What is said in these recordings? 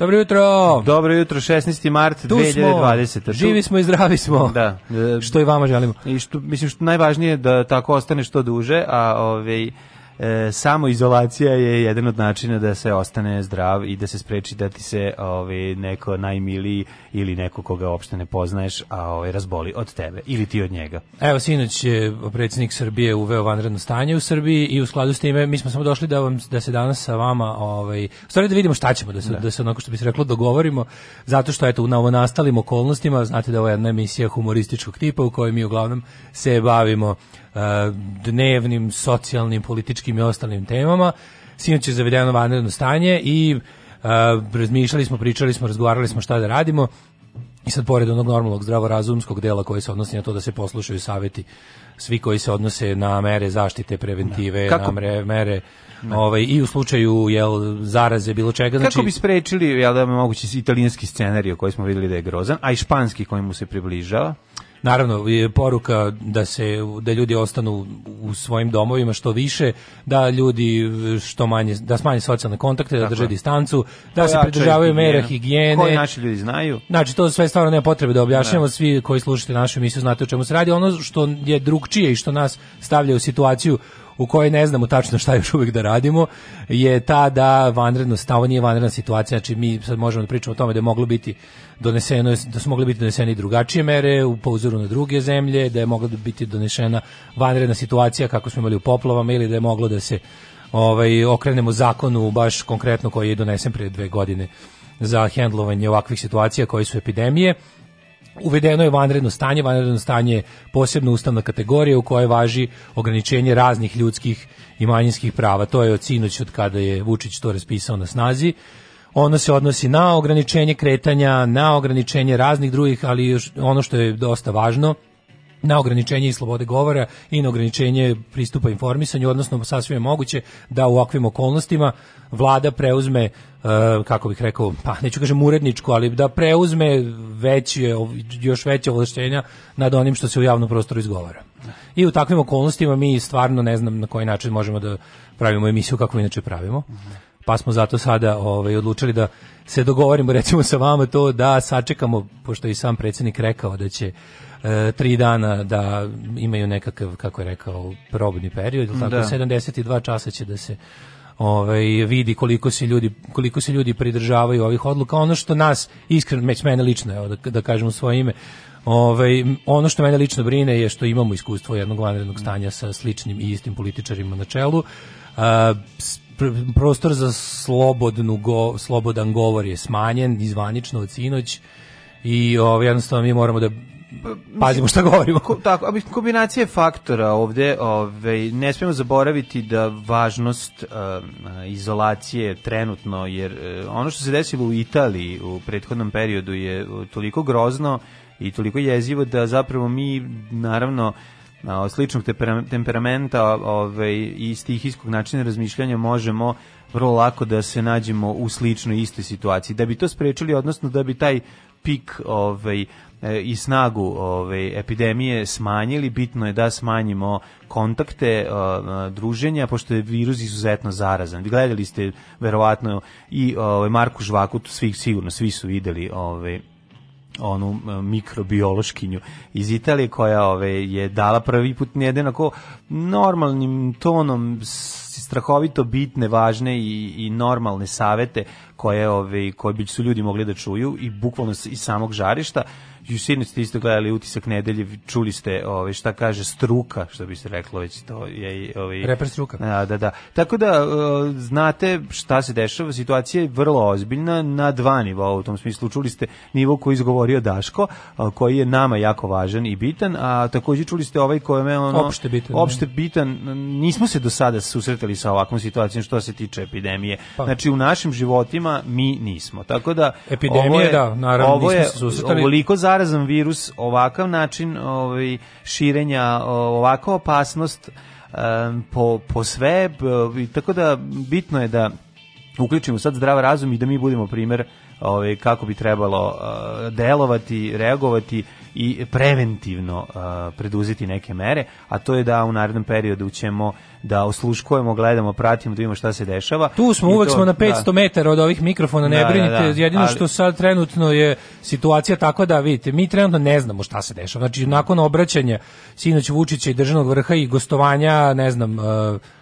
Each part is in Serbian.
Dobro jutro. Dobro jutro, 16. mart Tu 2020. smo. Živi smo i zdravi smo. Da. Što i vama želimo. I što, mislim što najvažnije je da tako ostane što duže, a ovaj e, samo izolacija je jedan od načina da se ostane zdrav i da se spreči da ti se ovaj neko najmiliji ili neko koga uopšte ne poznaješ, a ovaj razboli od tebe ili ti od njega. Evo, sinoć je predsjednik Srbije uveo vanredno stanje u Srbiji i u skladu s time mi smo samo došli da vam da se danas sa vama ovaj stvari da vidimo šta ćemo da se da, se onako što bi se reklo dogovorimo zato što eto u novonastalim okolnostima znate da je ovo jedna emisija humorističkog tipa u kojoj mi uglavnom se bavimo eh, dnevnim socijalnim političkim i ostalim temama sinoć je zavedeno vanredno stanje i eh, razmišljali smo pričali smo razgovarali smo šta da radimo I sad pored onog normalnog zdravorazumskog dela koji se odnosi na to da se poslušaju saveti svi koji se odnose na mere zaštite preventive, Kako- na mere, mere ovaj, i u slučaju jel, zaraze, bilo čega. Znači, Kako bi sprečili, jel da mogući italijanski scenarijo koji smo videli da je grozan, a i španski koji mu se približava? Naravno, je poruka da se da ljudi ostanu u svojim domovima što više, da ljudi što manje da smanje socijalne kontakte, da Tako drže je. distancu, da se pridržavaju mera higijene. Koji naši ljudi znaju? Znači, to sve stvarno nema potrebe da objašnjamo, svi koji slušate našu emisiju znate o čemu se radi. Ono što je drugčije i što nas stavlja u situaciju u kojoj ne znamo tačno šta još uvijek da radimo, je ta da vanredno stavo nije vanredna situacija, znači mi sad možemo da pričamo o tome da je moglo biti doneseno, da su mogle biti donesene i drugačije mere u po uzoru na druge zemlje, da je mogla biti donešena vanredna situacija kako smo imali u poplavama ili da je moglo da se ovaj, okrenemo zakonu baš konkretno koji je donesen prije dve godine za hendlovanje ovakvih situacija koje su epidemije. Uvedeno je vanredno stanje, vanredno stanje je posebno ustavna kategorija u kojoj važi ograničenje raznih ljudskih i manjinskih prava. To je od sinoć od kada je Vučić to raspisao na snazi. Ono se odnosi na ograničenje kretanja, na ograničenje raznih drugih, ali još ono što je dosta važno, na ograničenje i slobode govora i na ograničenje pristupa informisanju, odnosno sasvim je moguće da u ovakvim okolnostima vlada preuzme, e, kako bih rekao, pa neću kažem uredničku, ali da preuzme veće, još veće ovlašćenja nad onim što se u javnom prostoru izgovara. I u takvim okolnostima mi stvarno ne znam na koji način možemo da pravimo emisiju kako inače pravimo. Pa smo zato sada ovaj, odlučili da se dogovorimo recimo sa vama to da sačekamo, pošto i sam predsjednik rekao da će e, tri dana da imaju nekakav, kako je rekao, probni period, ili tako, Da. 72 časa će da se ovaj vidi koliko se ljudi koliko se ljudi pridržavaju ovih odluka. Ono što nas iskreno meć mene lično evo da, da kažem u svoje ime ovaj ono što mene lično brine je što imamo iskustvo jednog vanrednog stanja sa sličnim i istim političarima na čelu. A, pr- prostor za slobodnu go, slobodan govor je smanjen izvanično od sinoć i ovaj jednostavno mi moramo da pazimo šta govorimo Ko, tako, a mislim, kombinacija faktora ovde, ovaj, ne smijemo zaboraviti da važnost um, izolacije trenutno, jer eh, ono što se desilo u Italiji u prethodnom periodu je uh, toliko grozno i toliko jezivo da zapravo mi, naravno, sličnog tempera- temperamenta ovaj, i stihijskog načina razmišljanja možemo vrlo lako da se nađemo u sličnoj istoj situaciji. Da bi to sprečili, odnosno da bi taj pik ovaj, e, i snagu ovaj, epidemije smanjili, bitno je da smanjimo kontakte, a, a, druženja, pošto je virus izuzetno zarazan. Gledali ste verovatno i ovaj, Marku Žvaku, tu svi, sigurno svi su videli ovaj, onu mikrobiološkinju iz Italije koja ove je dala prvi put jedan onako normalnim tonom strahovito bitne, važne i, i normalne savete koje ove koje bi su ljudi mogli da čuju i bukvalno iz samog žarišta sinoć ste isto gledali utisak nedelje, čuli ste ovaj, šta kaže struka, što bi se reklo već, to je i, ovaj, Reper struka. Da, da, da. Tako da, uh, znate šta se dešava, situacija je vrlo ozbiljna na dva nivoa u tom smislu. Čuli ste nivo koji je izgovorio Daško, a, koji je nama jako važan i bitan, a takođe čuli ste ovaj kojeme ono... Opšte bitan, da. Opšte bitan. Nismo se do sada susretali sa ovakvom situacijom što se tiče epidemije. Pa. Znači, u našim životima mi nismo. Tako da... Epidemije, je- da, naravno, ovo je nismo se susretali. ovoliko zarazan virus, ovakav način ovaj, širenja, ovakva opasnost em, po, po sve, tako da bitno je da uključimo sad zdrav razum i da mi budemo primer ovaj, kako bi trebalo uh, delovati, reagovati i preventivno uh, preduzeti neke mere, a to je da u narednom periodu ćemo da osluškujemo, gledamo, pratimo, da vidimo šta se dešava. Tu smo, I uvek to- smo na da. 500 metara od ovih mikrofona, ne Da, da, brinite, da, jedino ali- što sad trenutno je situacija takva da, vidite, mi trenutno ne znamo šta se dešava. Znači, nakon obraćanja sinoć Vučića i državnog vrha i gostovanja, ne znam, uh,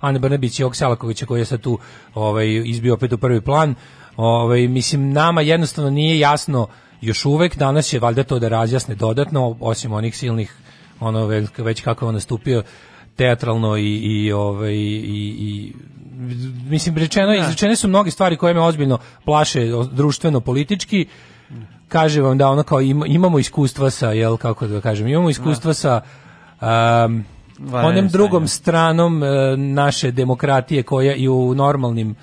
Ane Brnebić i Oksalakovića koji je sad tu ovaj, izbio opet u prvi plan, ovaj, mislim, nama jednostavno nije jasno još uvek, danas je valjda to da razjasne dodatno, osim onih silnih, ono, već, kako je on nastupio, teatralno i, i, ovaj, i, i mislim rečeno izrečene su mnoge stvari koje me ozbiljno plaše društveno politički. Kaže vam da ono kao ima- imamo iskustva sa jel kako da kažem imamo iskustva sa um, onim drugom stranom e, naše demokratije koja i u normalnim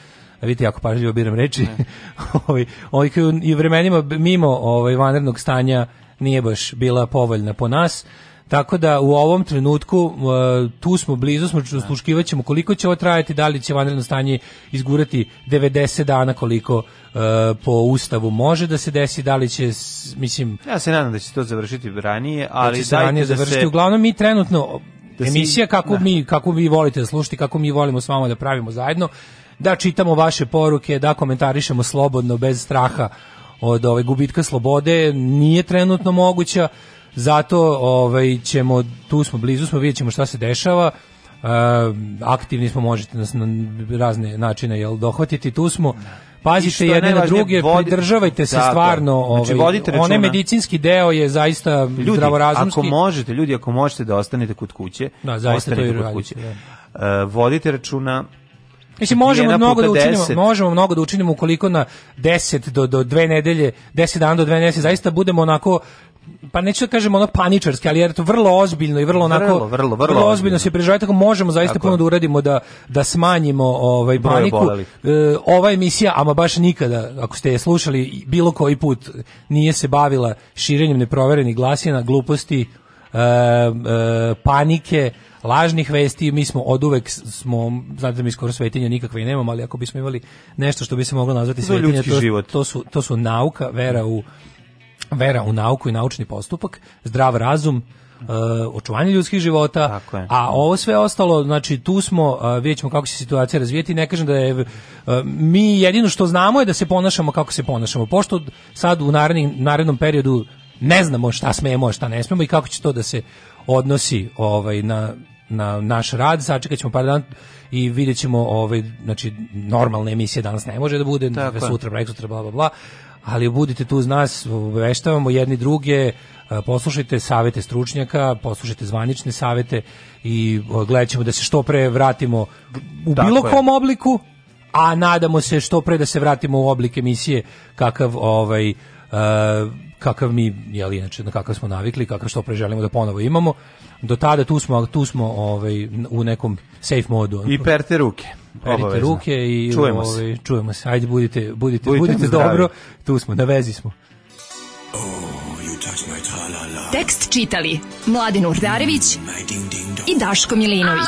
vidite jako pažljivo biram reči ovaj ovaj i vremenima mimo ovaj vanrednog stanja nije baš bila povoljna po nas tako da u ovom trenutku e, tu smo blizu smo sluškivaćemo koliko će ovo trajati da li će vanredno stanje izgurati 90 dana koliko e, po ustavu može da se desi da li će mislim Ja se nadam da će to završiti ranije, ali ali će se ranije da završiti. se... Uglavnom mi trenutno Da se- emisija kako da. mi kako vi volite da slušate, kako mi volimo s vama da pravimo zajedno, da čitamo vaše poruke, da komentarišemo slobodno bez straha od ove gubitka slobode nije trenutno moguća. Zato ovaj ćemo tu smo blizu smo vidjet ćemo šta se dešava. E, aktivni smo možete nas na razne načine jel dohvatiti tu smo I Pazite je jedne na druge, vodi- pridržavajte se je. stvarno, Znači, ovaj, vodite onaj medicinski deo je zaista Ljudi, zdravorazumski. ako možete, ljudi, ako možete da ostanete kod kuće, Da, zaista ostanite to kod radite, kuće. E, vodite računa, Mislim možemo mnogo da učinimo, 10. možemo mnogo da učinimo ukoliko na 10 do do dve nedelje, 10 dana do dve nedelje zaista budemo onako pa neću da kažem ono paničarski, ali je to vrlo ozbiljno i vrlo onako Vrlo, vrlo, vrlo ozbiljno ozbiljno. se prižavati, tako možemo zaista Tako puno da uradimo da da smanjimo ovaj paniku. E, ova emisija, ama baš nikada, ako ste je slušali bilo koji put, nije se bavila širenjem neproverenih glasina, gluposti, panike, lažnih vesti, mi smo oduvek s- smo, znate da mi skoro svetinja nikakve i nemamo, ali ako bismo imali nešto što bi se moglo nazvati svetinja, to, život. to, su, to su nauka, vera u vera u nauku i naučni postupak, zdrav razum, e, očuvanje ljudskih života, a ovo sve ostalo, znači tu smo, uh, vidjet ćemo kako će se situacija razvijeti, ne kažem da je, uh, mi jedino što znamo je da se ponašamo kako se ponašamo, pošto sad u narednim, narednom periodu ne znamo šta smemo, šta ne smemo i kako će to da se odnosi ovaj, na, na naš rad, sačekat ćemo par dana i vidjet ćemo, ovaj, znači, normalna emisija danas ne može da bude, Tako je. sutra, preksutra, bla, bla, bla, ali budite tu uz nas, obaveštavamo jedni druge, a, poslušajte savete stručnjaka, poslušajte zvanične savete i o, gledat ćemo da se što pre vratimo u Tako bilo je. kom obliku, a nadamo se što pre da se vratimo u oblik emisije kakav ovaj kakav mi je inače na kakav smo navikli, kakav što pre želimo da ponovo imamo. Do tada tu smo tu smo ovaj u nekom safe modu. i perte ruke. Perite ruke i Čujemo se. ovaj, čujemo se. Ajde budite budite Budite budite, zdravi. dobro. Tu smo, na vezi smo. Tekst čitali Mladin Urdarević i Daško Milinović.